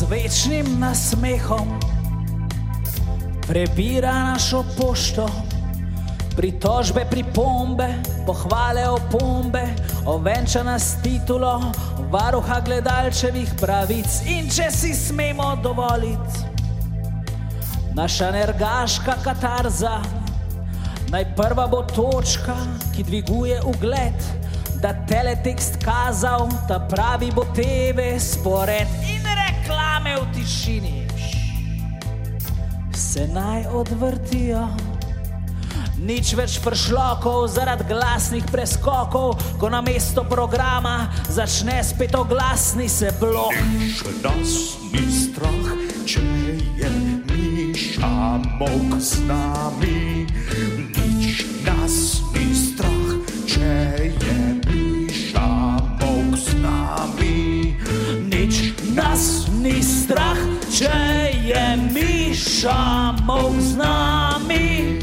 z večnim nasmehom prebira našo pošto. Pritožbe, pripombe, pohvale, opombe, ovenčana s titulo varuha gledalčevih pravic. In če si smemo dovoliti, naša nergaška katarza, najprva bo točka, ki dviguje ugled, da teletekst kazal, da pravi bo TV spored in v tišini. Se naj odvrtijo. Nič več pršlokov zaradi glasnih preskokov, ko na mesto programa začne spet oglasni se blok. Še nas ni strah, če je Miša mok z nami. Miša mok z nami.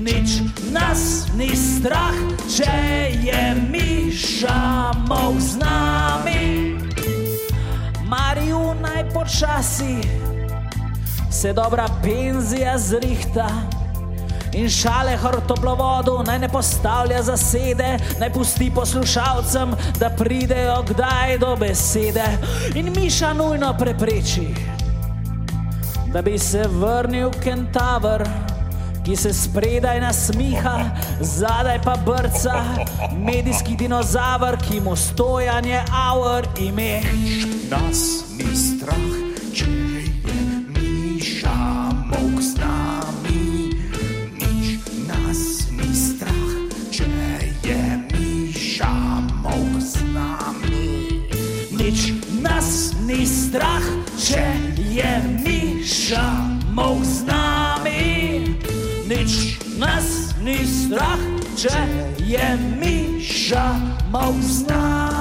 Nič nas ni strah, če je Miša mok z nami. Mariju naj počasi se dobra penzija zrihta. In šale hrtoplovodu naj ne postavlja zasede, naj pusti poslušalcem, da pridejo kdaj do besede. In Miša nujno prepreči, da bi se vrnil kentaver, ki se spredaj nasmiha, zadaj pa brca, medijski dinozaver, ki mu stojanje avr ime. Nas ni strah, če je Miša mok z nami. Nič nas ni strah, če je Miša mok z nami. Nič nas ni strah, če je Miša mok z nami. Nič nas ni strah, če je Miša mok z nami.